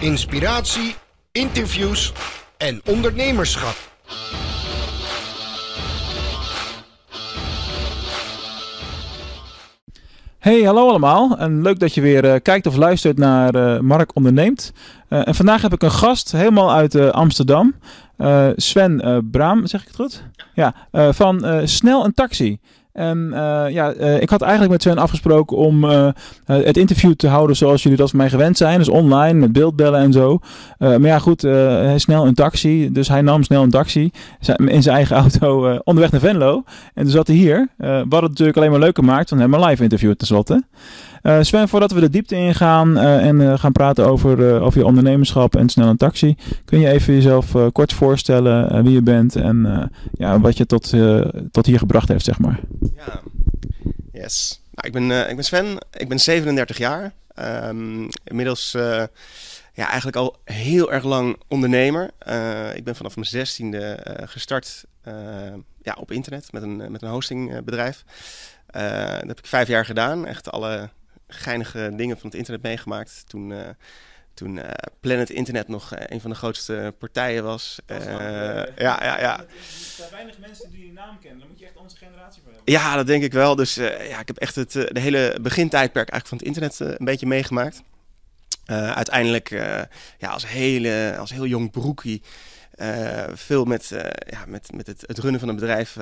inspiratie, interviews en ondernemerschap. Hey, hallo allemaal. En leuk dat je weer eh, kijkt of luistert naar eh, Mark Onderneemt. Eh, en vandaag heb ik een gast helemaal uit Amsterdam. Sven Braam, zeg ik het goed? Ja, van Snel een Taxi. En uh, ja, uh, ik had eigenlijk met Sven afgesproken om uh, het interview te houden zoals jullie dat van mij gewend zijn. Dus online, met beeldbellen en zo. maar ja, goed, snel een taxi. Dus hij nam snel een taxi in zijn eigen auto onderweg naar Venlo. En toen zat hij hier. wat het natuurlijk alleen maar leuker maakt van hem een live interview tenslotte. Sven, voordat we de diepte ingaan en gaan praten over, over je ondernemerschap en snel een taxi, kun je even jezelf kort voorstellen wie je bent en ja, wat je tot, tot hier gebracht heeft, zeg maar. Ja, yes. Nou, ik, ben, ik ben Sven, ik ben 37 jaar. Um, inmiddels ja, eigenlijk al heel erg lang ondernemer. ik ben vanaf mijn zestiende gestart ja, op internet met een, met een hostingbedrijf. dat heb ik vijf jaar gedaan. Echt alle geinige dingen van het internet meegemaakt. Toen, toen uh, Planet Internet nog uh, een van de grootste partijen was. ja, ja, ja. Er zijn weinig mensen die die naam kennen. Daar moet je echt onze generatie voor hebben. Ja, dat denk ik wel. Dus ja, ik heb echt het de hele begintijdperk eigenlijk van het internet een beetje meegemaakt. uiteindelijk ja, als, hele, als heel jong broekie veel met, ja, met, met het, het runnen van een bedrijf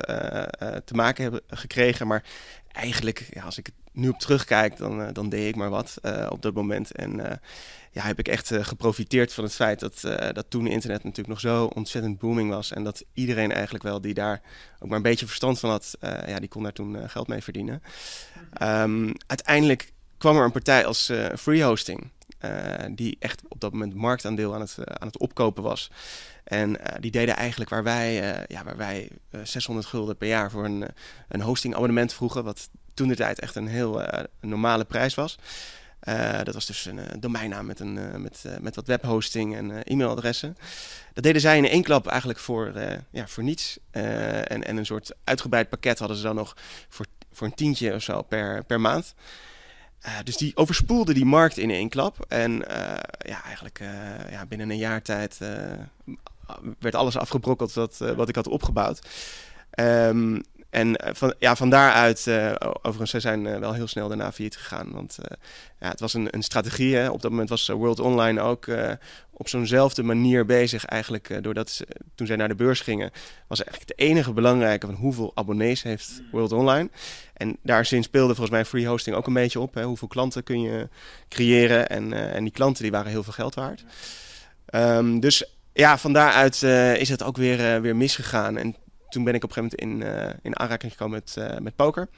te maken hebben gekregen. Maar eigenlijk, ja, als ik nu op terugkijk, dan, uh, dan deed ik maar wat uh, op dat moment. En uh, ja, heb ik echt geprofiteerd van het feit dat, dat toen internet natuurlijk nog zo ontzettend booming was. En dat iedereen eigenlijk wel die daar ook maar een beetje verstand van had, ja, die kon daar toen geld mee verdienen. Um, uiteindelijk kwam er een partij als Free Hosting. Die echt op dat moment marktaandeel aan het, aan het opkopen was. En uh, die deden eigenlijk waar wij, ja, waar wij uh, 600 gulden per jaar voor een, een hostingabonnement vroegen. Wat toen de tijd echt een heel normale prijs was. dat was dus een domeinnaam met, een, met, met wat webhosting en e-mailadressen. Dat deden zij in één klap eigenlijk voor, ja, voor niets. en, en een soort uitgebreid pakket hadden ze dan nog voor, voor een tientje of zo per, per maand. Uh, dus die overspoelde die markt in één klap. En uh, ja, eigenlijk uh, ja, binnen een jaar tijd werd alles afgebrokkeld wat, wat ik had opgebouwd. Um, en van, ja, van daaruit, uh, overigens, ze zijn wel heel snel daarna failliet gegaan. Want uh, ja, het was een, een strategie. Hè. Op dat moment was World Online ook op zo'nzelfde manier bezig. Eigenlijk doordat ze, toen zij naar de beurs gingen, was eigenlijk het enige belangrijke van hoeveel abonnees heeft World Online. En daar sinds speelde volgens mij free hosting ook een beetje op. Hè. Hoeveel klanten kun je creëren? En, en die klanten die waren heel veel geld waard. Um, dus ja, van daaruit is het ook weer, weer misgegaan. En toen ben ik op een gegeven moment in, uh, in aanraking gekomen met, uh, met poker.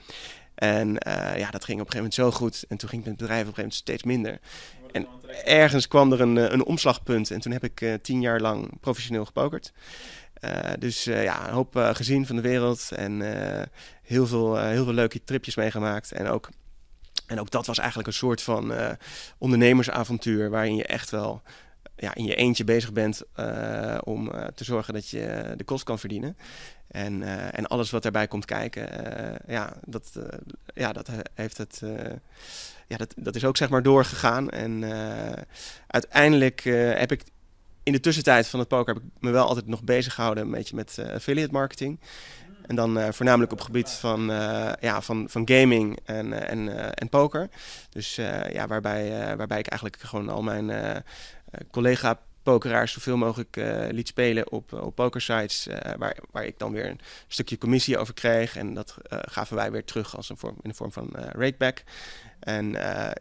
En uh, ja, dat ging op een gegeven moment zo goed. En toen ging het bedrijf op een gegeven moment steeds minder. En ergens kwam er een, een omslagpunt. En toen heb ik tien jaar lang professioneel gepokerd. dus ja, een hoop gezien van de wereld. En heel, veel, heel veel leuke tripjes meegemaakt. En ook, en ook dat was eigenlijk een soort van ondernemersavontuur. Waarin je echt wel ja, in je eentje bezig bent uh, om uh, te zorgen dat je de kost kan verdienen. En, uh, en alles wat daarbij komt kijken, ja, dat, ja, dat heeft het. ja, dat, dat is ook zeg maar doorgegaan. En uiteindelijk heb ik in de tussentijd van het poker heb ik me wel altijd nog bezig gehouden een beetje met affiliate marketing. En dan voornamelijk op gebied van, ja, van, van gaming en, en, en poker. Dus ja, waarbij, waarbij ik eigenlijk gewoon al mijn collega pokeraars zoveel mogelijk uh, liet spelen op, op pokersites. Uh, waar, waar ik dan weer een stukje commissie over kreeg. En dat uh, gaven wij weer terug als een vorm, in de vorm van rateback. En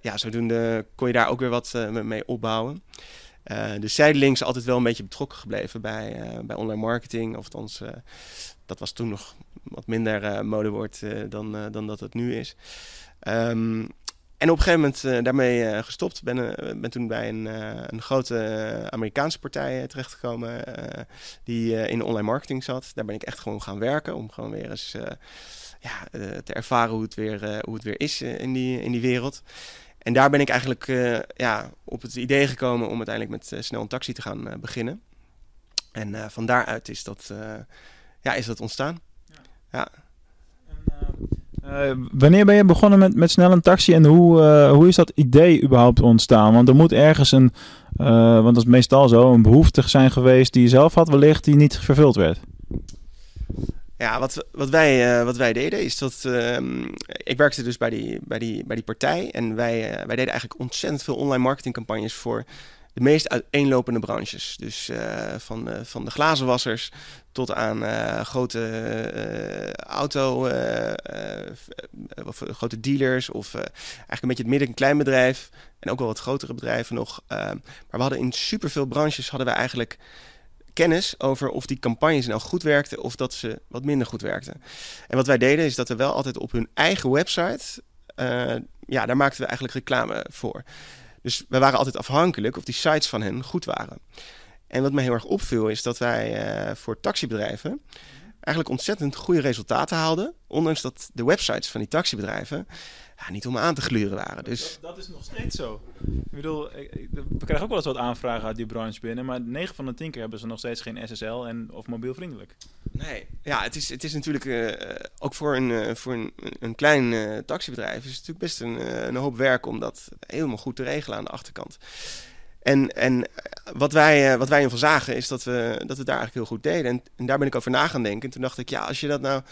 ja, zodoende kon je daar ook weer wat mee opbouwen. dus zijdelings altijd wel een beetje betrokken gebleven bij, bij online marketing. Of althans, dat was toen nog wat minder modewoord dan, dan dat het nu is. Um, en op een gegeven moment uh, daarmee uh, gestopt. Ben, uh, ben toen bij een, een grote Amerikaanse partij terechtgekomen die in online marketing zat. Daar ben ik echt gewoon gaan werken om gewoon weer eens ja, te ervaren hoe het weer, hoe het weer is in, die, in die wereld. En daar ben ik eigenlijk ja, op het idee gekomen om uiteindelijk met snel een taxi te gaan beginnen. En van daaruit is dat, ja, is dat ontstaan. ja. Uh, wanneer ben je begonnen met, met snel een taxi en hoe, uh, hoe is dat idee überhaupt ontstaan? Want er moet ergens een, uh, want dat is meestal zo, een behoefte zijn geweest die je zelf had wellicht die niet vervuld werd. Ja, wat, wat, wij, wat wij deden is dat. Ehm, ik werkte dus bij die, bij die, bij die partij. En wij, wij deden eigenlijk ontzettend veel online marketingcampagnes voor de meest uiteenlopende branches. Dus uh, van, uh, van de glazenwassers tot aan uh, grote auto, of grote dealers of eigenlijk een beetje het midden- en kleinbedrijf en ook wel wat grotere bedrijven nog. maar we hadden in superveel branches hadden we eigenlijk kennis over of die campagnes nou goed werkten of dat ze wat minder goed werkten. En wat wij deden is dat we wel altijd op hun eigen website, ja, daar maakten we eigenlijk reclame voor. Dus we waren altijd afhankelijk of die sites van hen goed waren. En wat mij heel erg opviel is dat wij uh, voor taxibedrijven eigenlijk ontzettend goede resultaten haalden. Ondanks dat de websites van die taxibedrijven ja, niet om aan te gluren waren. Dus... Dat, dat, is nog steeds zo. Ik bedoel, we krijgen ook wel eens wat aanvragen uit die branche binnen. Maar 9 van de 10 keer hebben ze nog steeds geen SSL en, of mobielvriendelijk. Nee, ja, het is, het is natuurlijk uh, ook voor een, uh, voor een, een klein uh, taxibedrijf is het natuurlijk best een, een hoop werk om dat helemaal goed te regelen aan de achterkant. En, en wat, wij, wat wij in van zagen is dat we, dat we daar eigenlijk heel goed deden. En, daar ben ik over na gaan denken. En toen dacht ik, ja, als je dat nou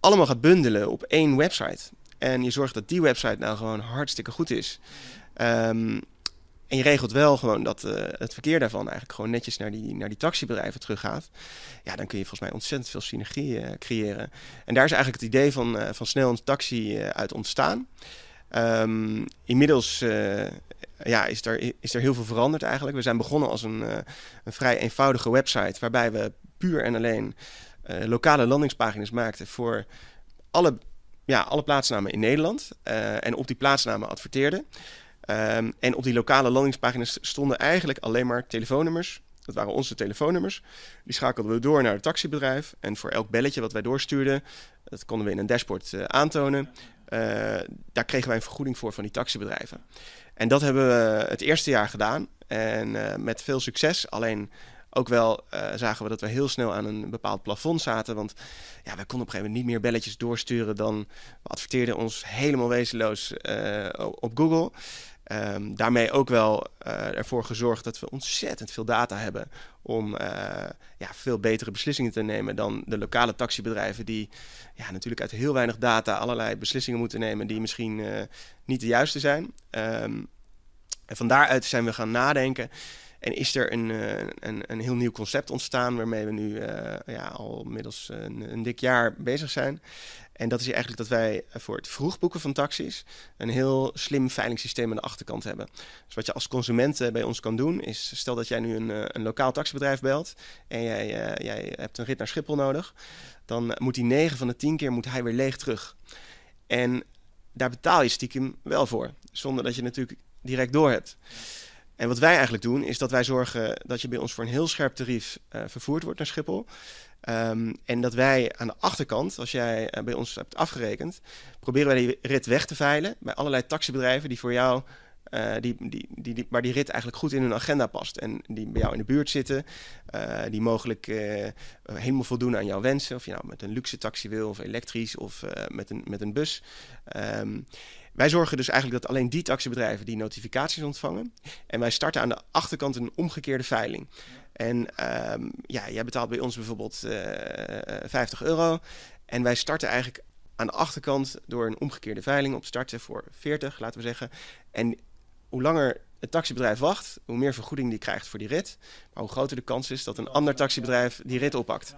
allemaal gaat bundelen op één website. En je zorgt dat die website nou gewoon hartstikke goed is. Um, en je regelt wel gewoon dat uh, het verkeer daarvan eigenlijk gewoon netjes naar die, naar die taxibedrijven teruggaat. Ja, dan kun je volgens mij ontzettend veel synergie uh, creëren. En daar is eigenlijk het idee van, van snel een taxi uit ontstaan. Um, inmiddels ja, is, er, is er heel veel veranderd eigenlijk. We zijn begonnen als een, een vrij eenvoudige website waarbij we puur en alleen lokale landingspagina's maakten voor alle, ja, alle plaatsnamen in Nederland. en op die plaatsnamen adverteerden. Um, en op die lokale landingspagina's stonden eigenlijk alleen maar telefoonnummers. Dat waren onze telefoonnummers. Die schakelden we door naar het taxibedrijf. En voor elk belletje wat wij doorstuurden, dat konden we in een dashboard aantonen. Uh, daar kregen wij een vergoeding voor van die taxibedrijven. En dat hebben we het eerste jaar gedaan. En uh, met veel succes. Alleen ook wel zagen we dat we heel snel aan een bepaald plafond zaten. Want ja, we konden op een gegeven moment niet meer belletjes doorsturen dan... We adverteerden ons helemaal wezenloos op Google. Um, daarmee ook wel uh, ervoor gezorgd dat we ontzettend veel data hebben om uh, ja, veel betere beslissingen te nemen dan de lokale taxibedrijven die ja, natuurlijk uit heel weinig data allerlei beslissingen moeten nemen die misschien uh, niet de juiste zijn. Um, en van daaruit zijn we gaan nadenken en is er een, een, een heel nieuw concept ontstaan waarmee we nu ja, al middels een, een dik jaar bezig zijn. En dat is eigenlijk dat wij voor het vroegboeken van taxis een heel slim veilingssysteem aan de achterkant hebben. Dus wat je als consument eh, bij ons kan doen is, stel dat jij nu een, eh, een lokaal taxibedrijf belt en jij, jij hebt een rit naar Schiphol nodig, dan moet die 9 van de 10 keer moet hij weer leeg terug. En daar betaal je stiekem wel voor, zonder dat je natuurlijk direct door hebt. En wat wij eigenlijk doen, is dat wij zorgen dat je bij ons voor een heel scherp tarief uh, vervoerd wordt naar Schiphol. Um, en dat wij aan de achterkant, als jij uh, bij ons hebt afgerekend, proberen wij die rit weg te veilen bij allerlei taxibedrijven die voor jou, uh, die, die, die, die, waar die rit eigenlijk goed in hun agenda past. En die bij jou in de buurt zitten, die mogelijk helemaal voldoen aan jouw wensen. Of je nou met een luxe taxi wil, of elektrisch, of met, een, met een bus. Um, wij zorgen dus eigenlijk dat alleen die taxibedrijven die notificaties ontvangen. En wij starten aan de achterkant een omgekeerde veiling. En um, ja, jij betaalt bij ons bijvoorbeeld uh, eh, 50 euro. En wij starten eigenlijk aan de achterkant door een omgekeerde veiling op starten voor 40, laten we zeggen. En hoe langer het taxibedrijf wacht, hoe meer vergoeding die krijgt voor die rit. Maar hoe groter de kans is dat een ander taxibedrijf die rit oppakt.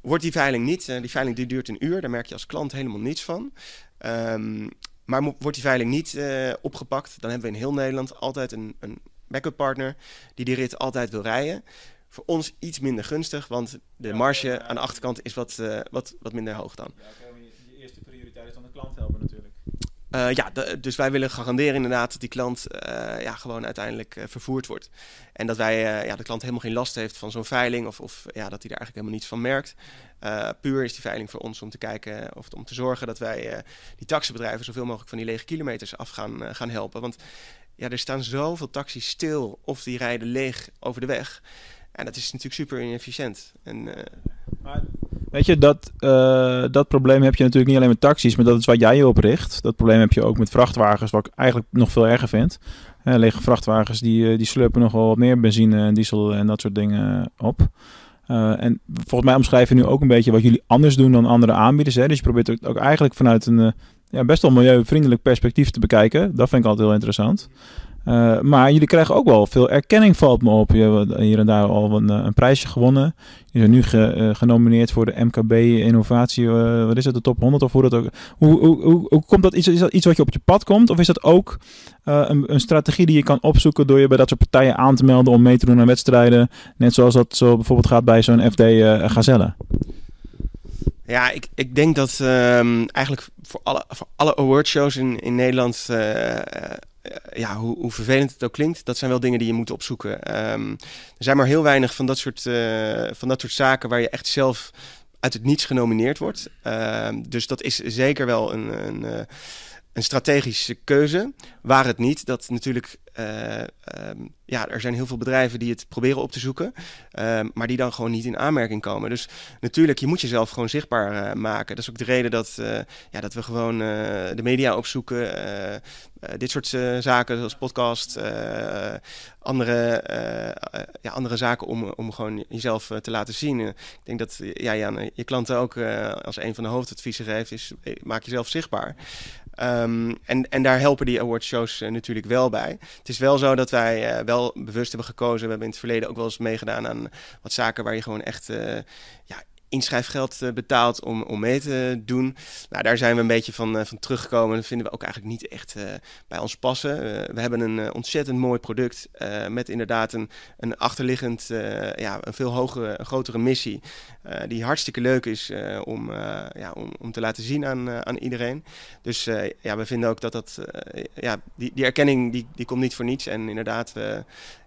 Wordt die veiling niet, uh, die veiling die duurt een uur, daar merk je als klant helemaal niets van. Um, maar wordt die veiling niet uh, opgepakt, dan hebben we in heel Nederland altijd een, een backup partner die die rit altijd wil rijden. Voor ons iets minder gunstig, want de marge aan de achterkant is wat, uh, wat, wat minder hoog dan. Ja, okay, je eerste prioriteit is dan de klant helpen natuurlijk. Uh, ja, dus wij willen garanderen inderdaad dat die klant uh, ja, gewoon uiteindelijk uh, vervoerd wordt. En dat wij, ja, de klant helemaal geen last heeft van zo'n veiling of, of ja, dat hij daar eigenlijk helemaal niets van merkt. puur is die veiling voor ons om te kijken of om te zorgen dat wij die taxibedrijven zoveel mogelijk van die lege kilometers af gaan, gaan helpen. Want ja, er staan zoveel taxis stil of die rijden leeg over de weg. En dat is natuurlijk super inefficiënt. En, maar Weet je, dat, uh, dat probleem heb je natuurlijk niet alleen met taxis, maar dat is waar jij je op richt. Dat probleem heb je ook met vrachtwagens, wat ik eigenlijk nog veel erger vind. Uh, lege vrachtwagens die, die slurpen nog wel wat meer benzine en diesel en dat soort dingen op. Uh, en volgens mij omschrijven nu ook een beetje wat jullie anders doen dan andere aanbieders. Hè? Dus je probeert het ook eigenlijk vanuit een ja, best wel milieuvriendelijk perspectief te bekijken. Dat vind ik altijd heel interessant. Uh, maar jullie krijgen ook wel veel erkenning, valt me op. Je hebt hier en daar al een, een prijsje gewonnen. Je bent nu ge, uh, genomineerd voor de MKB Innovatie. Wat is het, de top 100 of hoe dat ook? Hoe, hoe, hoe, hoe komt dat? Iets, is dat iets wat je op je pad komt? Of is dat ook een, een, strategie die je kan opzoeken door je bij dat soort partijen aan te melden om mee te doen aan wedstrijden? Net zoals dat zo bijvoorbeeld gaat bij zo'n FD Gazelle. Ja, ik, ik denk dat um, eigenlijk voor alle, voor alle awardshows in, in Nederland, ja, hoe, hoe, vervelend het ook klinkt, dat zijn wel dingen die je moet opzoeken. Um, er zijn maar heel weinig van dat, soort, uh, van dat soort zaken waar je echt zelf uit het niets genomineerd wordt. Ehm, dus dat is zeker wel een, een, een strategische keuze. Waar het niet, dat natuurlijk uh, um, ja, er zijn heel veel bedrijven die het proberen op te zoeken, uh, maar die dan gewoon niet in aanmerking komen. Dus natuurlijk, je moet jezelf gewoon zichtbaar uh, maken. Dat is ook de reden dat, ja, dat we gewoon de media opzoeken. dit soort zaken zoals podcast, andere, ja, andere zaken om, om gewoon jezelf te laten zien. ik denk dat ja, Jan, je klanten ook als een van de hoofdadviezen geeft, is maak jezelf zichtbaar. Um, en, en daar helpen die awardshows uh, natuurlijk wel bij. Het is wel zo dat wij uh, wel bewust hebben gekozen. We hebben in het verleden ook wel eens meegedaan aan wat zaken waar je gewoon echt uh, ja, inschrijfgeld uh, betaalt om, om mee te doen. Nou, daar zijn we een beetje van, uh, van teruggekomen. Dat vinden we ook eigenlijk niet echt uh, bij ons passen. we hebben een ontzettend mooi product met inderdaad een, een achterliggend, ja, een veel hogere, grotere missie. die hartstikke leuk is om, ja, om, om te laten zien aan, aan iedereen. Dus ja, we vinden ook dat dat, ja, die, die erkenning die, die komt niet voor niets. En inderdaad,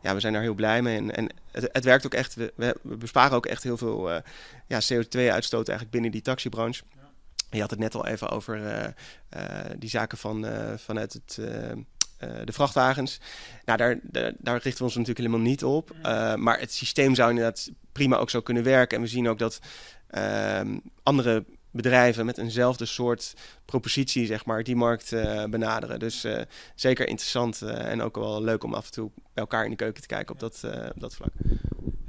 ja, we zijn daar heel blij mee. En, en het, het werkt ook echt. We, we, besparen ook echt heel veel uh, ja, CO2-uitstoot eigenlijk binnen die taxibranche. Ja. Je had het net al even over uh, uh, die zaken van, vanuit het, de vrachtwagens. Nou, daar, daar, daar, richten we ons natuurlijk helemaal niet op. maar het systeem zou inderdaad prima ook zo kunnen werken. En we zien ook dat ehm, andere bedrijven met eenzelfde soort propositie, zeg maar, die markt uh, benaderen. Dus uh, zeker interessant uh, en ook wel leuk om af en toe bij elkaar in de keuken te kijken op dat, op dat vlak.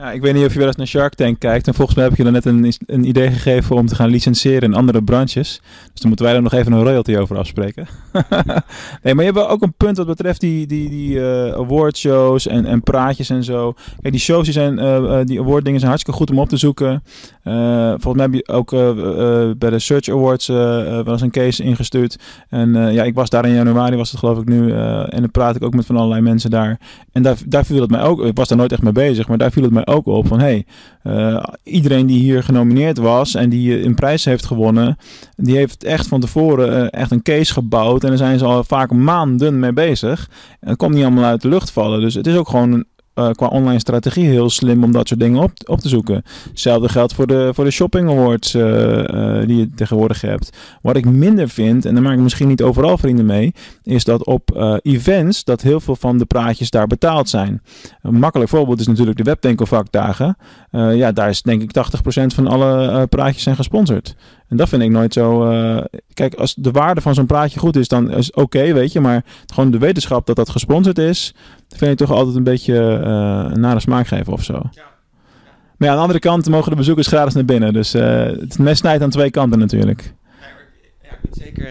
Ja, ik weet niet of je wel eens naar Shark Tank kijkt. En volgens mij heb je dan net een, een idee gegeven om te gaan licentiëren in andere branches. Dus dan moeten wij er nog even een royalty over afspreken. nee, maar je hebt ook een punt wat betreft die, die, die uh, awardshows en, en praatjes en zo. Kijk, die shows die zijn, uh, die awarddingen zijn hartstikke goed om op te zoeken. Volgens mij heb je ook bij de Search Awards wel eens een case ingestuurd. En ja, ik was daar in januari, was het geloof ik nu. en dan praat ik ook met van allerlei mensen daar. En daar, daar viel het mij ook, ik was daar nooit echt mee bezig, maar daar viel het mij ook op van hey, uh, iedereen die hier genomineerd was en die een prijs heeft gewonnen, die heeft echt van tevoren uh, echt een case gebouwd en daar zijn ze al vaak maanden mee bezig. En het komt niet allemaal uit de lucht vallen. Dus het is ook gewoon uh, qua online strategie heel slim om dat soort dingen op, op te zoeken. Hetzelfde geldt voor de, voor de shopping awards uh, uh, die je tegenwoordig hebt. Wat ik minder vind, en daar maak ik misschien niet overal vrienden mee, is dat op events dat heel veel van de praatjes daar betaald zijn. Een makkelijk voorbeeld is natuurlijk de webwinkelvakdagen. ja, daar is denk ik 80% van alle praatjes zijn gesponsord. En dat vind ik nooit zo. Uh, kijk, als de waarde van zo'n praatje goed is, dan is oké, okay, weet je. Maar gewoon de wetenschap dat dat gesponsord is, vind ik toch altijd een beetje uh, een nare smaak geven of zo. Ja. Maar ja, aan de andere kant mogen de bezoekers gratis naar binnen. Dus uh, het mes snijdt aan twee kanten natuurlijk. Ja, ik, ben zeker,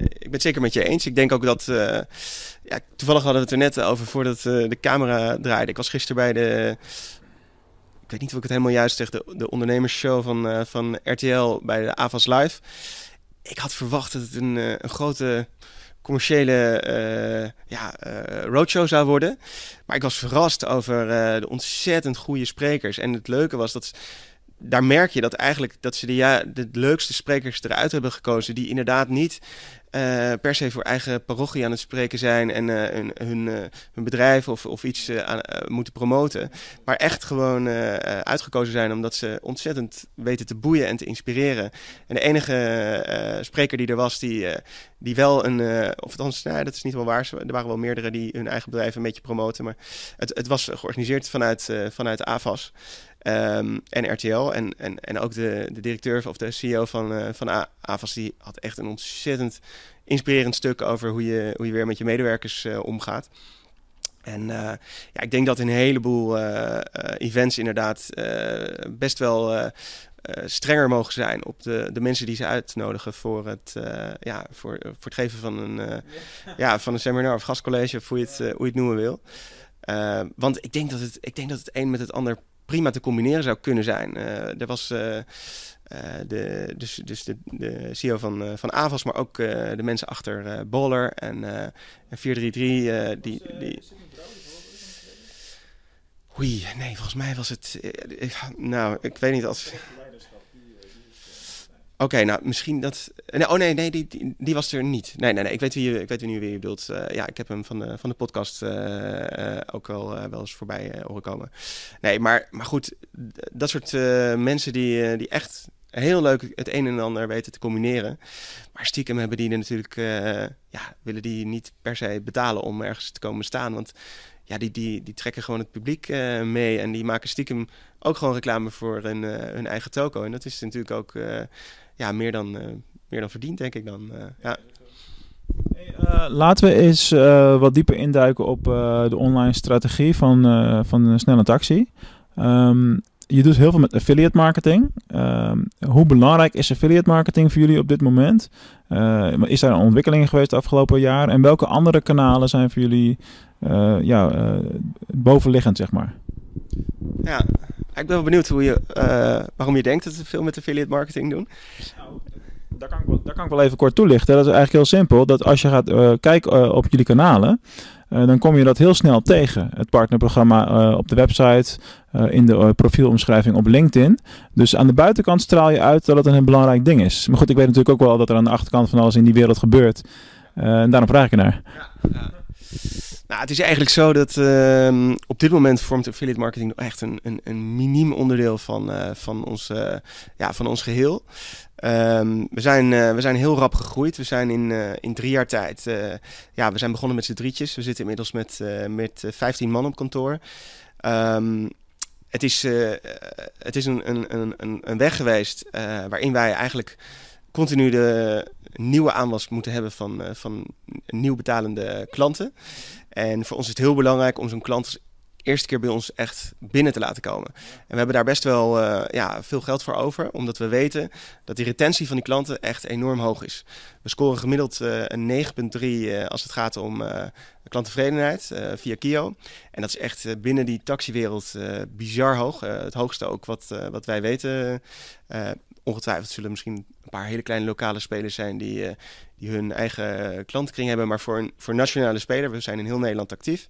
ik ben het zeker met je eens. Ik denk ook dat. ja, toevallig hadden we het er net over voordat de camera draaide. Ik was gisteren bij de ik weet niet of ik het helemaal juist zeg, de, de ondernemersshow van, uh, van RTL bij de AVAS Live. Ik had verwacht dat het een, uh, een grote commerciële uh, ja, roadshow zou worden. Maar ik was verrast over de ontzettend goede sprekers. En het leuke was dat daar merk je dat eigenlijk dat ze de, ja, de leukste sprekers eruit hebben gekozen. Die inderdaad niet eh, per se voor eigen parochie aan het spreken zijn en uh, hun, uh, hun, bedrijf of, of iets moeten promoten. Maar echt gewoon uitgekozen zijn omdat ze ontzettend weten te boeien en te inspireren. En de enige spreker die er was, die, die wel een. of althans, nou, dat is niet wel waar. Er waren wel meerdere die hun eigen bedrijf een beetje promoten. Maar het, het was georganiseerd vanuit, vanuit AVAS. Um, en RTL. En, en, en ook de, de directeur of de CEO van, uh, van AVAS, die had echt een ontzettend inspirerend stuk over hoe je, hoe je weer met je medewerkers uh, omgaat. En uh, ja, ik denk dat een heleboel events inderdaad best wel strenger mogen zijn op de, de mensen die ze uitnodigen voor het, ja, voor, voor het geven van een, ja. van een seminar of gastcollege, of hoe je het, hoe je het noemen wil. want ik denk, dat het, ik denk dat het een met het ander prima te combineren zou kunnen zijn. Uh, er was uh, uh, de, dus, dus de, de CEO van, van Avas, maar ook de mensen achter Boller en, en 433. die, die... Oei, nee, volgens mij was het. nou, ik weet niet als. Oké, nou misschien dat. Nee, oh nee, nee, die, die, was er niet. Nee, nee, nee. Ik weet, wie je, ik weet nu wie je bedoelt. Uh, ja, ik heb hem van de, van de podcast uh, ook wel, wel eens voorbij horen komen. Nee, maar, maar goed, dat soort mensen die, die echt heel leuk het een en ander weten te combineren. Maar stiekem hebben die er natuurlijk, ja, willen die niet per se betalen om ergens te komen staan. Want ja, die, die, die trekken gewoon het publiek mee en die maken stiekem ook gewoon reclame voor hun, hun eigen toko. En dat is natuurlijk ook ja, meer, dan, uh, meer dan verdiend, denk ik dan. Uh, ja. Uh, laten we eens wat dieper induiken op de online strategie van, van Snelle Taxi. Um, je doet heel veel met affiliate marketing. Um, hoe belangrijk is affiliate marketing voor jullie op dit moment? is daar een ontwikkeling geweest de afgelopen jaar? En welke andere kanalen zijn voor jullie ja, bovenliggend, zeg maar? Ja, ik ben wel benieuwd hoe je, uh, waarom je denkt dat ze veel met affiliate marketing doen. Nou, daar, kan ik wel, daar kan ik wel even kort toelichten. Dat is eigenlijk heel simpel. Dat als je gaat uh, kijken uh, op jullie kanalen, dan kom je dat heel snel tegen. Het partnerprogramma op de website, in de profielomschrijving op LinkedIn. Dus aan de buitenkant straal je uit dat het een belangrijk ding is. Maar goed, ik weet natuurlijk ook wel dat er aan de achterkant van alles in die wereld gebeurt. en daarom vraag ik naar. Ja, ja. Nou, het is eigenlijk zo dat uh, op dit moment vormt affiliate marketing echt een, een, een miniem onderdeel van, uh, van, ons, uh, ja, van ons geheel. Um, we, zijn, uh, we zijn heel rap gegroeid. We zijn in, in drie jaar tijd. ja, we zijn begonnen met z'n drietjes. We zitten inmiddels met, met 15 man op kantoor. Um, het is, het is een, een, een, een weg geweest waarin wij eigenlijk continu de nieuwe aanwas moeten hebben van, van nieuw betalende klanten. En voor ons is het heel belangrijk om zo'n klant eerste keer bij ons echt binnen te laten komen. En we hebben daar best wel uh, ja, veel geld voor over, omdat we weten dat die retentie van die klanten echt enorm hoog is. We scoren gemiddeld uh, een 9,3 uh, als het gaat om klanttevredenheid via Kio. En dat is echt binnen die taxiwereld bizar hoog. het hoogste ook wat, wat wij weten. Ongetwijfeld zullen misschien een paar hele kleine lokale spelers zijn die, die hun eigen klantenkring hebben. Maar voor een voor nationale speler, we zijn in heel Nederland actief.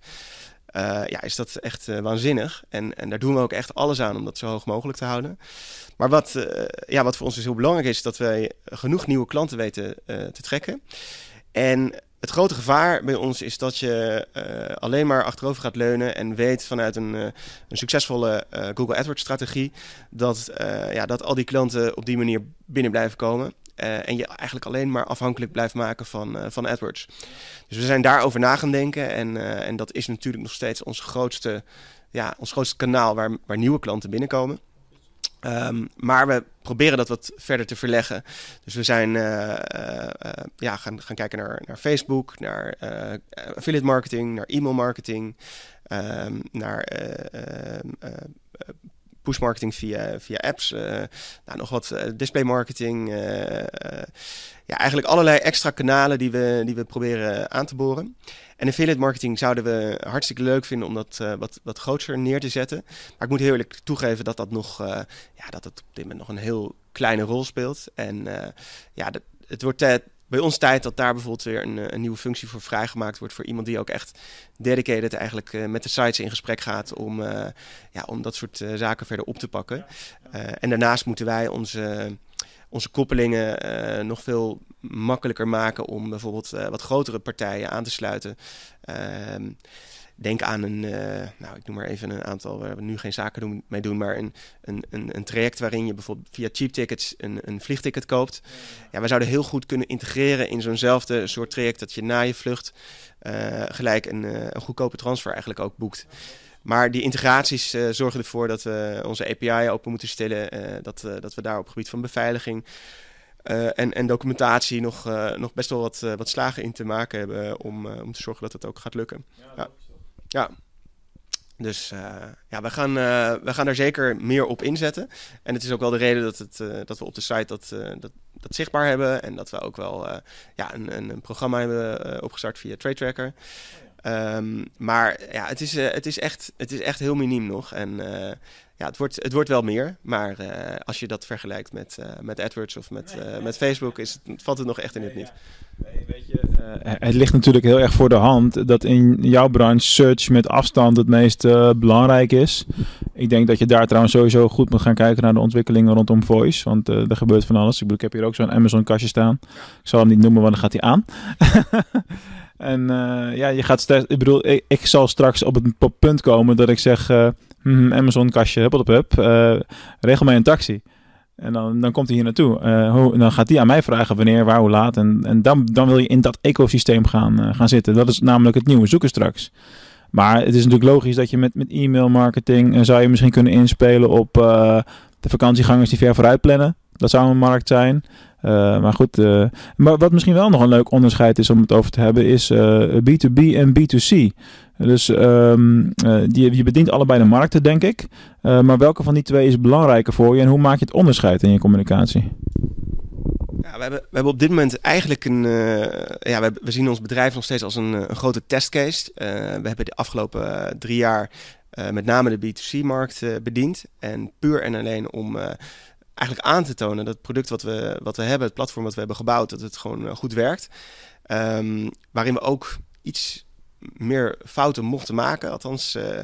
Uh, ja, is dat echt uh, waanzinnig. En, en daar doen we ook echt alles aan om dat zo hoog mogelijk te houden. Maar wat, ja, wat voor ons dus heel belangrijk is, dat wij genoeg nieuwe klanten weten te trekken. En het grote gevaar bij ons is dat je alleen maar achterover gaat leunen en weet vanuit een, een succesvolle Google AdWords strategie dat, ja, dat al die klanten op die manier binnen blijven komen. En je eigenlijk alleen maar afhankelijk blijft maken van, van AdWords. Dus we zijn daarover na gaan denken. En, en dat is natuurlijk nog steeds ons grootste, ja, ons grootste kanaal waar, waar nieuwe klanten binnenkomen. Um, maar we proberen dat wat verder te verleggen. Dus we zijn ja, gaan, gaan kijken naar, naar Facebook, naar affiliate marketing, naar e-mail marketing, um, naar push marketing via, via apps, nou, nog wat display marketing. Ja, eigenlijk allerlei extra kanalen die we, die we proberen aan te boren. En affiliate marketing zouden we hartstikke leuk vinden om dat wat, wat groter neer te zetten. Maar ik moet heel eerlijk toegeven dat dat nog, ja, dat het op dit moment nog een heel kleine rol speelt. En ja, dat, het wordt bij ons tijd dat daar bijvoorbeeld weer een, eh, een, nieuwe functie voor vrijgemaakt wordt voor iemand die ook echt dedicated eigenlijk uh, met de sites in gesprek gaat om, uh, ja, om dat soort uh, zaken verder op te pakken. en daarnaast moeten wij onze, onze koppelingen nog veel makkelijker maken om bijvoorbeeld wat grotere partijen aan te sluiten. Ehm, Denk aan een, uh, nou ik noem maar even een aantal waar we nu geen zaken doen, mee doen, maar een, een, een, traject waarin je bijvoorbeeld via cheap tickets een, een vliegticket koopt. Ja, we zouden heel goed kunnen integreren in zo'nzelfde soort traject dat je na je vlucht uh, gelijk een, uh, een goedkope transfer eigenlijk ook boekt. Maar die integraties uh, zorgen ervoor dat we onze API open moeten stellen. Uh, dat, uh, dat we daar op het gebied van beveiliging en, en documentatie nog, nog best wel wat, wat slagen in te maken hebben. Om, om te zorgen dat het ook gaat lukken. Ja, ja. Dus uh, ja, we gaan, uh, we gaan daar zeker meer op inzetten. En het is ook wel de reden dat, het, uh, dat we op de site dat, dat, dat zichtbaar hebben. En dat we ook wel ja, een, een, een, programma hebben opgestart via Trade Tracker. Um, maar ja, het is, het, is echt, het is echt heel miniem nog. En ja, het wordt, het wordt wel meer. Maar als je dat vergelijkt met, met AdWords of met, met Facebook, is het, valt het nog echt in het niet. Het ligt natuurlijk heel erg voor de hand dat in jouw branche search met afstand het meest belangrijk is. Ik denk dat je daar trouwens sowieso goed moet gaan kijken naar de ontwikkelingen rondom voice. Want uh, er gebeurt van alles. Ik, bedoel, ik heb hier ook zo'n Amazon kastje staan. Ik zal hem niet noemen, want dan gaat hij aan. en ja, je gaat. Ik bedoel, ik, zal straks op het punt komen dat ik zeg: hmm, Amazon kastje, hup op hup, regel mij een taxi. En dan, dan komt hij hier naartoe. Hoe, dan gaat hij aan mij vragen wanneer, waar, hoe laat. En, en dan, dan wil je in dat ecosysteem gaan, gaan zitten. Dat is namelijk het nieuwe zoeken straks. Maar het is natuurlijk logisch dat je met, met e-mail marketing... Zou je misschien kunnen inspelen op de vakantiegangers die ver vooruit plannen. Dat zou een markt zijn. Maar goed, maar wat misschien wel nog een leuk onderscheid is om het over te hebben... is B2B en B2C. Dus uh, die, je bedient allebei de markten, denk ik. Maar welke van die twee is belangrijker voor je en hoe maak je het onderscheid in je communicatie? Ja, we, hebben, we hebben op dit moment eigenlijk een. Ja, we, we, zien ons bedrijf nog steeds als een, een grote testcase. we hebben de afgelopen drie jaar met name de B2C-markt bediend. En puur en alleen om eigenlijk aan te tonen dat het product wat we, wat we hebben, het platform wat we hebben gebouwd, dat het gewoon goed werkt. Um, waarin we ook iets meer fouten mochten maken. Althans, uh,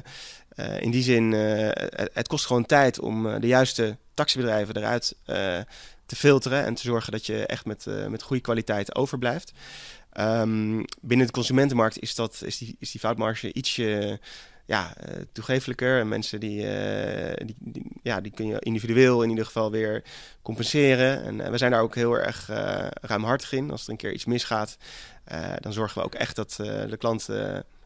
uh, in die zin, het, kost gewoon tijd om de juiste taxibedrijven eruit te filteren en te zorgen dat je echt met, met goede kwaliteit overblijft. Um, binnen de consumentenmarkt is, dat, is, die, is die foutmarge ietsje ja, toegefelijker. En mensen die, die, die, ja, die kun je individueel in ieder geval weer compenseren. En we zijn daar ook heel erg ruimhartig in. Als er een keer iets misgaat, dan zorgen we ook echt dat de klant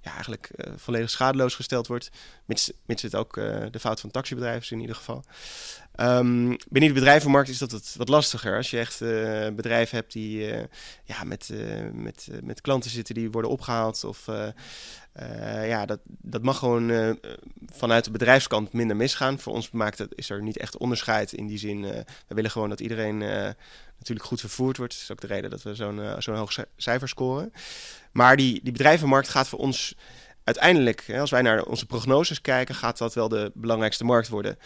ja, eigenlijk volledig schadeloos gesteld wordt. Mits, mits het ook de fout van taxibedrijven is in ieder geval. Um, binnen de bedrijvenmarkt is dat wat, wat lastiger. Als je echt een bedrijf hebt die ja, met, met, met klanten zitten die worden opgehaald. Of ja, dat, dat mag gewoon vanuit de bedrijfskant minder misgaan. Voor ons maakt het, is er niet echt onderscheid in die zin. we willen gewoon dat iedereen natuurlijk goed vervoerd wordt. Dat is ook de reden dat we zo'n uh, zo'n hoog cijfer scoren. Maar die, die bedrijvenmarkt gaat voor ons uiteindelijk, als wij naar onze prognoses kijken, gaat dat wel de belangrijkste markt worden.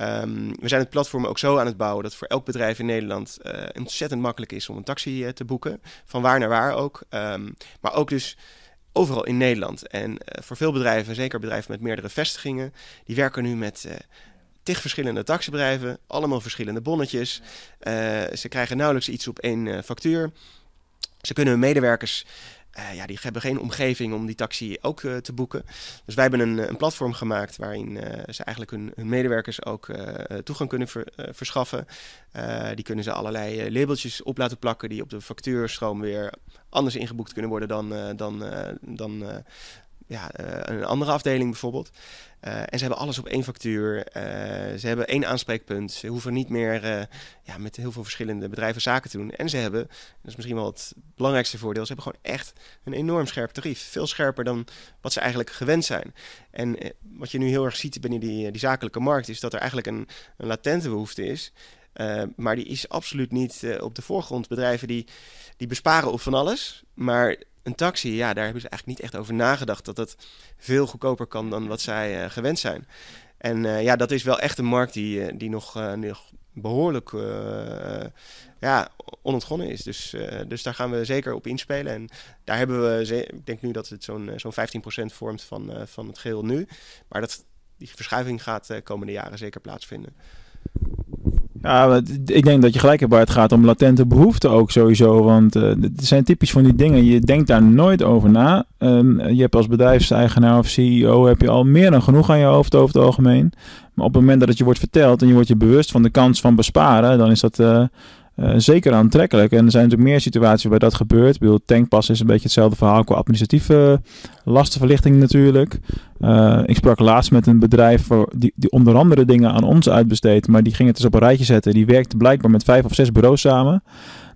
Um, we zijn het platform ook zo aan het bouwen dat voor elk bedrijf in Nederland uh, ontzettend makkelijk is om een taxi uh, te boeken. Van waar naar waar ook. Um, maar ook dus overal in Nederland. En voor veel bedrijven, zeker bedrijven met meerdere vestigingen, die werken nu met tig verschillende taxibedrijven, allemaal verschillende bonnetjes. Ze krijgen nauwelijks iets op één factuur. Ze kunnen hun medewerkers, uh, ja, die hebben geen omgeving om die taxi ook te boeken. Dus wij hebben een, een platform gemaakt waarin ze eigenlijk hun, hun medewerkers ook toegang kunnen ver, verschaffen. die kunnen ze allerlei labeltjes op laten plakken die op de factuurstroom weer anders ingeboekt kunnen worden dan, dan, dan ja, een andere afdeling bijvoorbeeld. Uh, en ze hebben alles op één factuur. Uh, ze hebben één aanspreekpunt. Ze hoeven niet meer ja, met heel veel verschillende bedrijven zaken te doen. En ze hebben, dat is misschien wel het belangrijkste voordeel, ze hebben gewoon echt een enorm scherp tarief. Veel scherper dan wat ze eigenlijk gewend zijn. En wat je nu heel erg ziet binnen die, die zakelijke markt, is dat er eigenlijk een, een latente behoefte is. maar die is absoluut niet op de voorgrond. Bedrijven die, die besparen op van alles. Maar een taxi, ja, daar hebben ze eigenlijk niet echt over nagedacht dat het veel goedkoper kan dan wat zij uh, gewend zijn. En uh, ja, dat is wel echt een markt die, uh, die nog, nog behoorlijk ja, onontgonnen is. Dus, dus daar gaan we zeker op inspelen. En daar hebben we, ik denk nu dat het zo'n zo'n 15% vormt van, van het geheel nu. Maar dat, die verschuiving gaat de komende jaren zeker plaatsvinden. Ja, ik denk dat je gelijk hebt waar het gaat om latente behoeften ook sowieso. Want het zijn typisch van die dingen. Je denkt daar nooit over na. Um, je hebt als bedrijfseigenaar of CEO heb je al meer dan genoeg aan je hoofd over het algemeen. Maar op het moment dat het je wordt verteld en je wordt je bewust van de kans van besparen, dan is dat uh, uh, zeker aantrekkelijk. En er zijn natuurlijk meer situaties waar dat gebeurt. Ik bedoel, tankpas is een beetje hetzelfde verhaal qua administratieve lastenverlichting natuurlijk. Uh, ik sprak laatst met een bedrijf die, die onder andere dingen aan ons uitbesteedt, maar die ging het dus op een rijtje zetten. Die werkte blijkbaar met vijf of zes bureaus samen.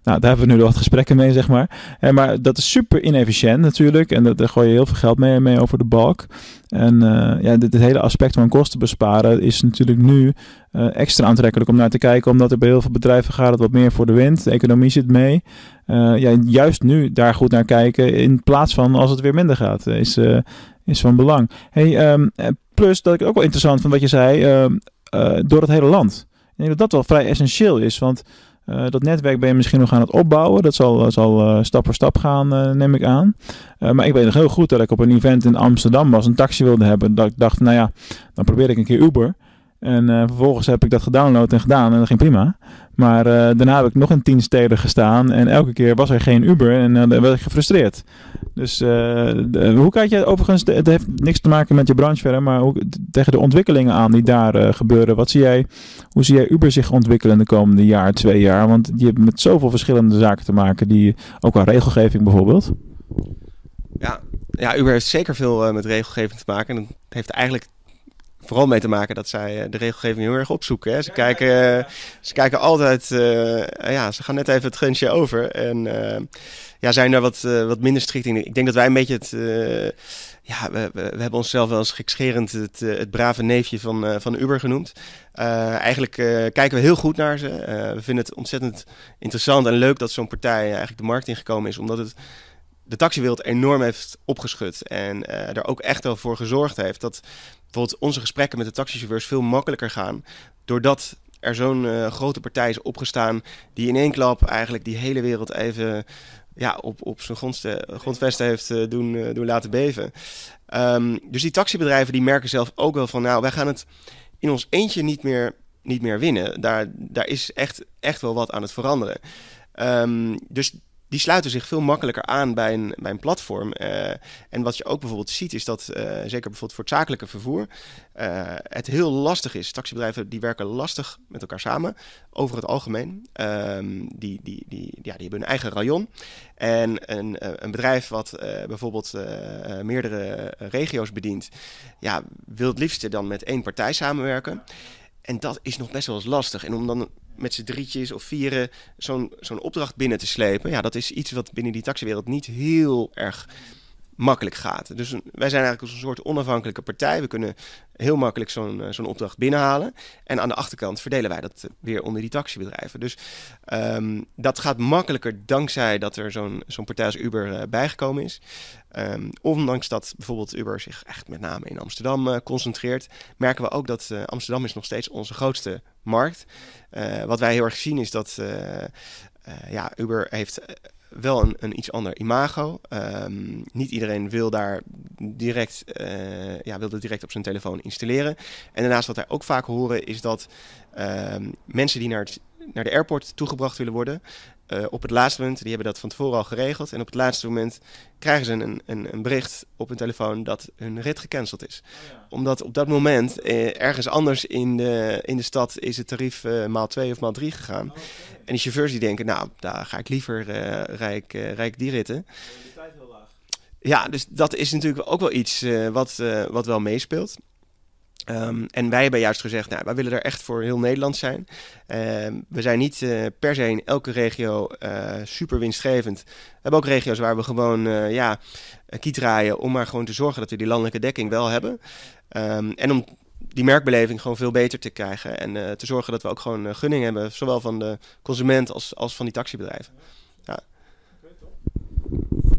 Nou, daar hebben we nu wat gesprekken mee, zeg maar. En, maar dat is super inefficiënt natuurlijk. En daar gooi je heel veel geld mee, mee over de balk. En uh, ja, dit, hele aspect van kosten besparen is natuurlijk nu uh, extra aantrekkelijk om naar te kijken. Omdat er bij heel veel bedrijven gaat het wat meer voor de wind. De economie zit mee. Ja, juist nu daar goed naar kijken in plaats van als het weer minder gaat. Is, is van belang. Hey, um, plus dat ik ook wel interessant van wat je zei. door het hele land. Ik denk dat dat wel vrij essentieel is. Want uh, dat netwerk ben je misschien nog aan het opbouwen. Dat zal, zal uh, stap voor stap gaan, neem ik aan. maar ik weet nog heel goed dat ik op een event in Amsterdam was, een taxi wilde hebben. Dat ik dacht, nou ja, dan probeer ik een keer Uber. En vervolgens heb ik dat gedownload en gedaan en dat ging prima. Maar daarna heb ik nog in tien steden gestaan en elke keer was er geen Uber en dan werd ik gefrustreerd. Dus de, hoe kijk je overigens, het heeft niks te maken met je branche verder, maar tegen de ontwikkelingen aan die daar gebeuren. Wat zie jij, hoe zie jij Uber zich ontwikkelen de komende jaar, twee jaar? Want je hebt met zoveel verschillende zaken te maken, die, ook aan regelgeving bijvoorbeeld. Ja, ja Uber heeft zeker veel met regelgeving te maken. En dat heeft eigenlijk vooral mee te maken dat zij de regelgeving heel erg opzoeken. Hè. Ze, kijken, ze kijken altijd, uh, ja, ze gaan net even het grensje over. En uh, ja, zijn daar wat, uh, wat minder strikt in. Ik denk dat wij een beetje het, ja, we, we, we, hebben onszelf wel eens gekscherend het, het brave neefje van, van Uber genoemd. eigenlijk kijken we heel goed naar ze. we vinden het ontzettend interessant en leuk dat zo'n partij eigenlijk de markt ingekomen is, omdat het de taxiwereld enorm heeft opgeschud. En uh, er ook echt wel voor gezorgd heeft dat bijvoorbeeld onze gesprekken met de taxichauffeurs veel makkelijker gaan. Doordat er zo'n uh, grote partij is opgestaan die in één klap eigenlijk die hele wereld even ja, op, op zijn grondvesten heeft uh, doen, doen laten beven. Um, dus die taxibedrijven die merken zelf ook wel van nou, wij gaan het in ons eentje niet meer, niet meer winnen. Daar, daar is echt, echt wel wat aan het veranderen. Um, dus die sluiten zich veel makkelijker aan bij een, bij een platform. Uh, en wat je ook bijvoorbeeld ziet, is dat, uh, zeker bijvoorbeeld voor het zakelijke vervoer, uh, het heel lastig is. Taxibedrijven die werken lastig met elkaar samen, over het algemeen. Um, die, die, die, ja, die hebben hun eigen rayon. En een, een bedrijf wat bijvoorbeeld meerdere regio's bedient, ja, wil het liefst dan met één partij samenwerken. En dat is nog best wel eens lastig. En om dan met z'n drietjes of vieren zo'n zo'n opdracht binnen te slepen. Ja, dat is iets wat binnen die taxiwereld niet heel erg makkelijk gaat. Dus wij zijn eigenlijk een soort onafhankelijke partij. We kunnen heel makkelijk zo'n eh, zo'n opdracht binnenhalen. En aan de achterkant verdelen wij dat weer onder die taxibedrijven. Dus um, dat gaat makkelijker dankzij dat er zo'n zo'n partij als Uber uh, bijgekomen is. Um, ondanks dat bijvoorbeeld Uber zich echt met name in Amsterdam uh, concentreert, merken we ook dat Amsterdam is nog steeds onze grootste markt. wat wij heel erg zien is dat ja, Uber heeft wel een, een iets ander imago. Um, niet iedereen wil daar direct, uh, ja, wil het direct op zijn telefoon installeren. En daarnaast wat wij ook vaak horen is dat um, mensen die naar, naar de airport toegebracht willen worden, uh, op het laatste moment, die hebben dat van tevoren al geregeld. En op het laatste moment krijgen ze een, een, een bericht op hun telefoon dat hun rit gecanceld is. Oh ja. Omdat op dat moment eh, ergens anders in de, in de stad is het tarief uh, maal 2 of maal 3 gegaan. Oh, okay. En die chauffeurs die denken, nou, daar ga ik liever rijk, rijk die ritten. Ja, dus dat is natuurlijk ook wel iets wat, wat wel meespeelt. Um, en wij hebben juist gezegd, nou, wij willen er echt voor heel Nederland zijn. Um, we zijn niet uh, per se in elke regio uh, super winstgevend. We hebben ook regio's waar we gewoon uh, ja, kiet draaien om maar gewoon te zorgen dat we die landelijke dekking wel hebben. Um, en om die merkbeleving gewoon veel beter te krijgen. En te zorgen dat we ook gewoon gunning hebben, zowel van de consument als, als van die taxibedrijven. Ja.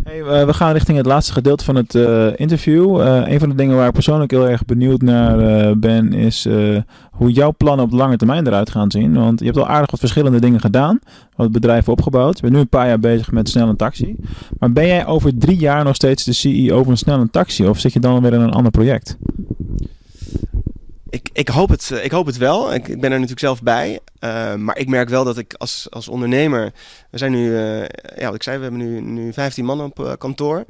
Hey, uh, we gaan richting het laatste gedeelte van het uh, interview. Uh, een van de dingen waar ik persoonlijk heel erg benieuwd naar ben, is hoe jouw plannen op lange termijn eruit gaan zien. Want je hebt al aardig wat verschillende dingen gedaan, wat bedrijven opgebouwd. Je bent nu een paar jaar bezig met snel een taxi. Maar ben jij over drie jaar nog steeds de CEO van snel een taxi? Of zit je dan weer in een ander project? Ik, ik, hoop het, ik hoop het wel. Ik, ben er natuurlijk zelf bij. Uh, maar ik merk wel dat ik als, als ondernemer. We zijn nu, uh, ja, ik zei, we hebben nu, nu 15 man op kantoor.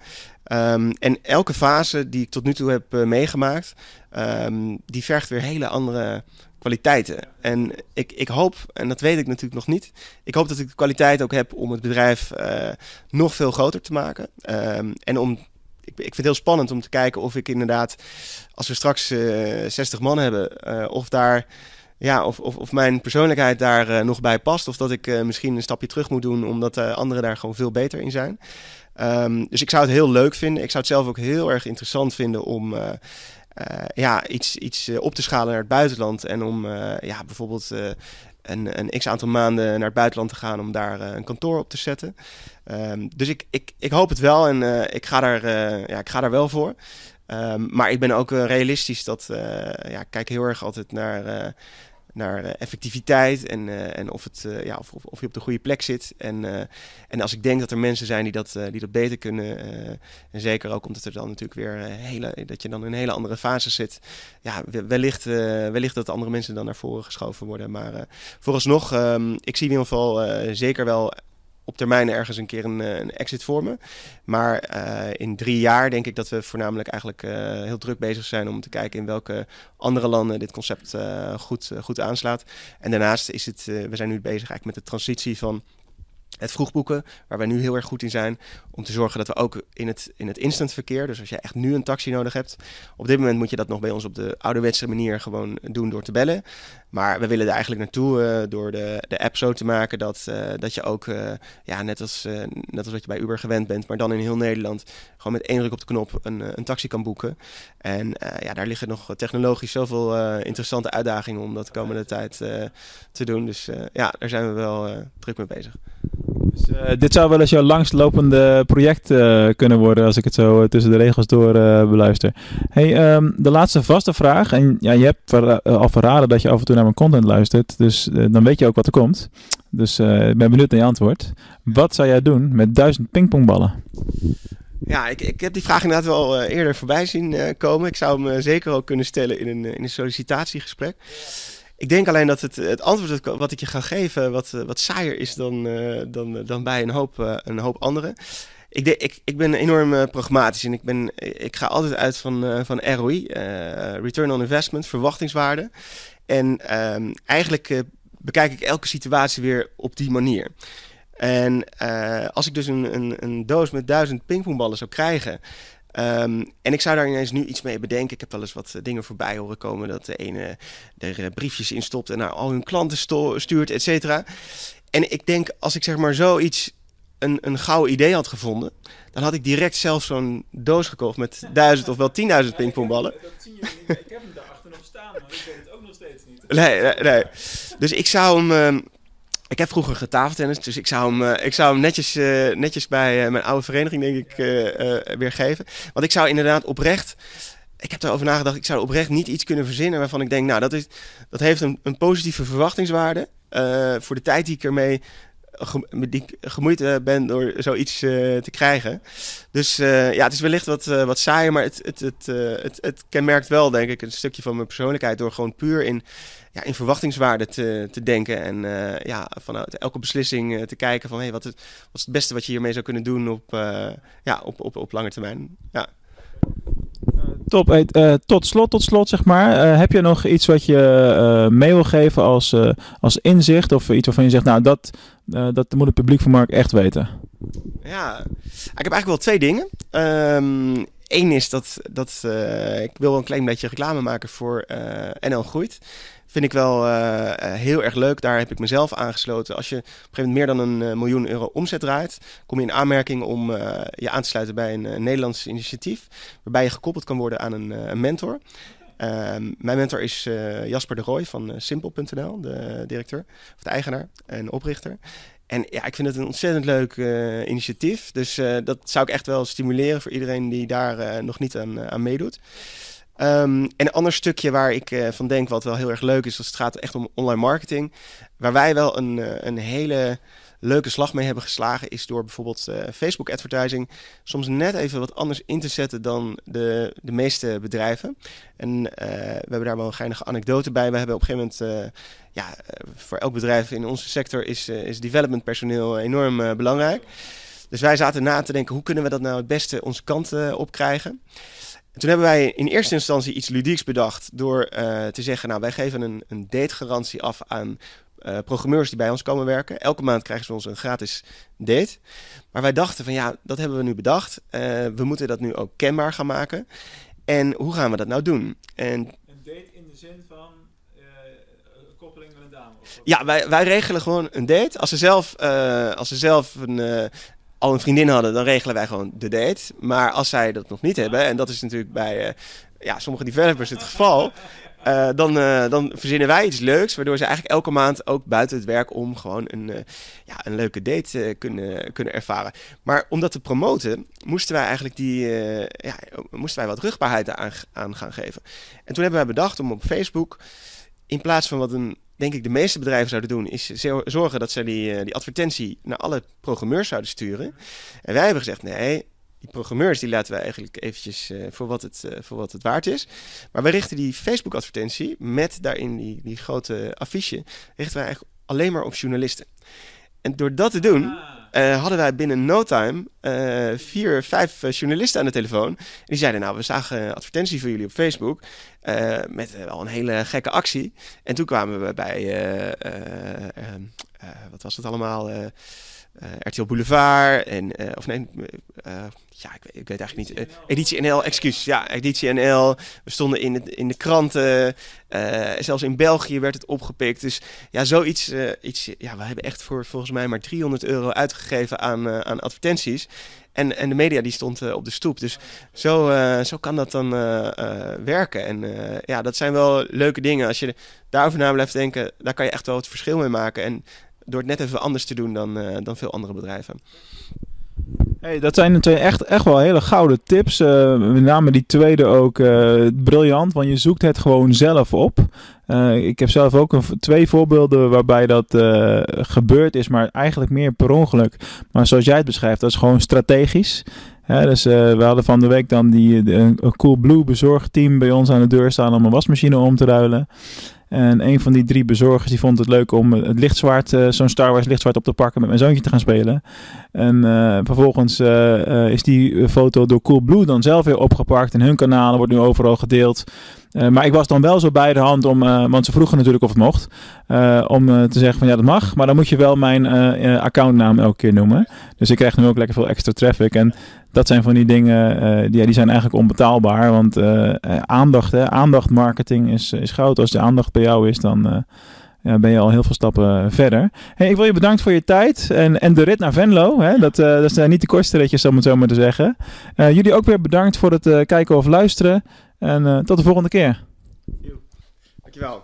Um, en elke fase die ik tot nu toe heb meegemaakt, um, die vergt weer hele andere kwaliteiten. En ik, ik hoop, en dat weet ik natuurlijk nog niet, ik hoop dat ik de kwaliteit ook heb om het bedrijf nog veel groter te maken. Um, en om ik, ik vind het heel spannend om te kijken of ik inderdaad, als we straks uh, eh, 60 man hebben, uh, of daar. Ja, of, of, of mijn persoonlijkheid daar uh, nog bij past. Of dat ik misschien een stapje terug moet doen, omdat anderen daar gewoon veel beter in zijn. Um, dus ik zou het heel leuk vinden. Ik zou het zelf ook heel erg interessant vinden om ja, iets, iets op te schalen naar het buitenland. En om ja, bijvoorbeeld een, een x aantal maanden naar het buitenland te gaan om daar uh, een kantoor op te zetten. Um, dus ik, ik, ik hoop het wel en uh, ik, ga daar, uh, ja, ik ga daar wel voor. Um, maar ik ben ook realistisch dat ja, ik kijk heel erg altijd naar naar uh, effectiviteit en, uh, en of, het, uh, ja, of, of, je op de goede plek zit. En, en als ik denk dat er mensen zijn die dat, die dat beter kunnen, en zeker ook omdat er dan natuurlijk weer hele, dat je dan in een hele andere fase zit, ja, wellicht, wellicht dat andere mensen dan naar voren geschoven worden. Maar vooralsnog, um, ik zie in ieder geval zeker wel op termijn ergens een keer een, eh, een exit vormen. Maar uh, in drie jaar denk ik dat we voornamelijk eigenlijk uh, heel druk bezig zijn om te kijken in welke andere landen dit concept goed, goed aanslaat. En daarnaast is het, we zijn nu bezig eigenlijk met de transitie van het vroegboeken, waar wij nu heel erg goed in zijn, om te zorgen dat we ook in het, in het instant verkeer, dus als je echt nu een taxi nodig hebt, op dit moment moet je dat nog bij ons op de ouderwetse manier gewoon doen door te bellen. Maar we willen er eigenlijk naartoe uh, door de, de app zo te maken dat, uh, dat je ook, uh, ja, net als, net als wat je bij Uber gewend bent, maar dan in heel Nederland, gewoon met één druk op de knop een, een taxi kan boeken. En ja, daar liggen nog technologisch zoveel interessante uitdagingen om dat de komende tijd te doen. Dus ja, daar zijn we wel druk mee bezig. Dus, uh, dit zou wel eens jouw langstlopende project uh, kunnen worden, als ik het zo uh, tussen de regels door beluister. Hey, um, de laatste vaste vraag. En ja, je hebt al verraden dat je af en toe naar mijn content luistert, dus dan weet je ook wat er komt. Dus ik ben benieuwd naar je antwoord. Wat zou jij doen met duizend pingpongballen? Ja, ik, ik heb die vraag inderdaad wel eerder voorbij zien komen. Ik zou hem zeker ook kunnen stellen in een, in een sollicitatiegesprek. Ik denk alleen dat het, het antwoord wat ik je ga geven wat, wat saaier is dan, uh, dan, dan bij een hoop, een hoop anderen. Ik, de, ik, ik ben enorm pragmatisch en ik, ben, ik ga altijd uit van, van ROI, Return on Investment, verwachtingswaarde. En ehm, eigenlijk bekijk ik elke situatie weer op die manier. En als ik dus een, een, een doos met duizend pingpongballen zou krijgen, Um, en ik zou daar ineens nu iets mee bedenken. Ik heb wel eens wat eh, dingen voorbij horen komen dat de ene er eh, briefjes in stopt en naar al hun klanten stuurt, et cetera. En ik denk, als ik zeg maar zoiets een, een gouden idee had gevonden, dan had ik direct zelf zo'n doos gekocht met duizend of wel tienduizend pingpongballen. Dat zie je niet. Ik heb hem daarachter nog staan, maar ik weet het ook nog steeds niet. Nee, nee, nee. Dus ik zou hem. Uh, ik heb vroeger getafeltennis, dus ik zou hem, uh, ik zou hem netjes, uh, netjes bij uh, mijn oude vereniging, denk ik, weer geven. Want ik zou inderdaad oprecht. Ik heb erover nagedacht, ik zou oprecht niet iets kunnen verzinnen waarvan ik denk, nou, dat, is, dat heeft een, een positieve verwachtingswaarde voor de tijd die ik ermee die gemoeid ben door zoiets te krijgen. Dus ja, het is wellicht wat, wat saaier, maar het, het, het, het, kenmerkt wel, denk ik, een stukje van mijn persoonlijkheid door gewoon puur in ja, in verwachtingswaarde te, te denken. En ja, vanuit elke beslissing te kijken van hey, wat, is, wat het beste wat je hiermee zou kunnen doen op, ja, op, op, op lange termijn. Ja. Top. Hey, tot slot, tot slot zeg maar. heb je nog iets wat je mee wil geven als, als inzicht? Of iets waarvan je zegt, nou dat, dat moet het publiek van Mark echt weten? Ja, ik heb eigenlijk wel twee dingen. Eén is dat, dat ik wil een klein beetje reclame maken voor NL Groeit. Vind ik wel uh, heel erg leuk. Daar heb ik mezelf aangesloten. Als je op een gegeven moment meer dan een miljoen euro omzet draait, kom je in aanmerking om je aan te sluiten bij een, Nederlands initiatief. Waarbij je gekoppeld kan worden aan een, een mentor. Ehm, mijn mentor is Jasper de Rooij van Simpel.nl, de directeur, of de eigenaar en oprichter. En ja, ik vind het een ontzettend leuk initiatief. Dus dat zou ik echt wel stimuleren voor iedereen die daar nog niet aan meedoet. Um, en een ander stukje waar ik van denk wat wel heel erg leuk is, als het gaat echt om online marketing. Waar wij wel een, een hele leuke slag mee hebben geslagen, is door bijvoorbeeld Facebook advertising soms net even wat anders in te zetten dan de, de meeste bedrijven. En we hebben daar wel een geinige anekdote bij. We hebben op een gegeven moment, ja, voor elk bedrijf in onze sector is, is development personeel enorm belangrijk. Dus wij zaten na te denken, hoe kunnen we dat nou het beste onze kant op krijgen? En toen hebben wij in eerste instantie iets ludieks bedacht door uh, te zeggen, nou wij geven een, een dategarantie af aan uh, programmeurs die bij ons komen werken. Elke maand krijgen ze ons een gratis date. Maar wij dachten van ja, dat hebben we nu bedacht. Uh, we moeten dat nu ook kenbaar gaan maken. En hoe gaan we dat nou doen? En, een date in de zin van koppeling met een dame? Ja, wij, wij regelen gewoon een date. Als ze zelf, als ze zelf een, al een vriendin hadden, dan regelen wij gewoon de date. Maar als zij dat nog niet hebben, en dat is natuurlijk bij uh, ja, sommige developers het geval, uh, dan, uh, dan verzinnen wij iets leuks, waardoor ze eigenlijk elke maand ook buiten het werk om gewoon een, ja, een leuke date kunnen, kunnen ervaren. Maar om dat te promoten, moesten wij eigenlijk die, ja, moesten wij wat rugbaarheid aan, aan gaan geven. En toen hebben wij bedacht om op Facebook, in plaats van wat een denk ik de meeste bedrijven zouden doen, is zorgen dat ze die, eh, die advertentie naar alle programmeurs zouden sturen. En wij hebben gezegd, nee, die programmeurs die laten we eigenlijk eventjes uh, voor, wat het, uh, voor wat het waard is. Maar we richten die Facebook-advertentie met daarin die, die grote affiche, richten wij eigenlijk alleen maar op journalisten. En door dat te doen, ah. Uh, hadden wij binnen no time uh, vier, vijf uh, journalisten aan de telefoon. Die zeiden, nou, we zagen een advertentie voor jullie op Facebook. met wel een hele gekke actie. En toen kwamen we bij, wat was het allemaal? RTL Boulevard en, of nee, ja, ik, ik, weet eigenlijk niet. Editie NL, excuus. Ja, Editie NL. We stonden in, de, in de kranten. Zelfs in België werd het opgepikt. Dus ja, zoiets. Iets, ja, we hebben echt voor volgens mij maar 300 euro uitgegeven aan, aan advertenties. En, en de media die stond op de stoep. Dus zo, zo kan dat dan werken. En ja, dat zijn wel leuke dingen. Als je daarover na blijft denken, daar kan je echt wel het verschil mee maken. En door het net even anders te doen dan, dan veel andere bedrijven. Hey, dat zijn twee echt, echt wel hele gouden tips. Uh, met name die tweede ook uh, briljant, want je zoekt het gewoon zelf op. Ik heb zelf ook een, twee voorbeelden waarbij dat gebeurd is, maar eigenlijk meer per ongeluk. Maar zoals jij het beschrijft, dat is gewoon strategisch. dus we hadden van de week dan die, een Cool Blue bezorgteam bij ons aan de deur staan om een wasmachine om te ruilen. En een van die drie bezorgers die vond het leuk om het lichtzwaard, uh, zo'n Star Wars lichtzwaard op te pakken met mijn zoontje te gaan spelen. En uh, vervolgens uh, is die foto door Coolblue dan zelf weer opgepakt. En hun kanalen wordt nu overal gedeeld. Maar ik was dan wel zo bij de hand om, want ze vroegen natuurlijk of het mocht, om te zeggen van ja dat mag, maar dan moet je wel mijn accountnaam elke keer noemen. Dus ik krijg nu ook lekker veel extra traffic en dat zijn van die dingen, die, die zijn eigenlijk onbetaalbaar, want aandacht, hè, aandachtmarketing is, is goud. Als de aandacht bij jou is, dan ja, ben je al heel veel stappen verder. Ik wil je bedanken voor je tijd en, en de rit naar Venlo. Hè? Dat, dat is niet de kortste ritjes, om het zo maar te zeggen. Jullie ook weer bedankt voor het kijken of luisteren. En tot de volgende keer. Dankjewel.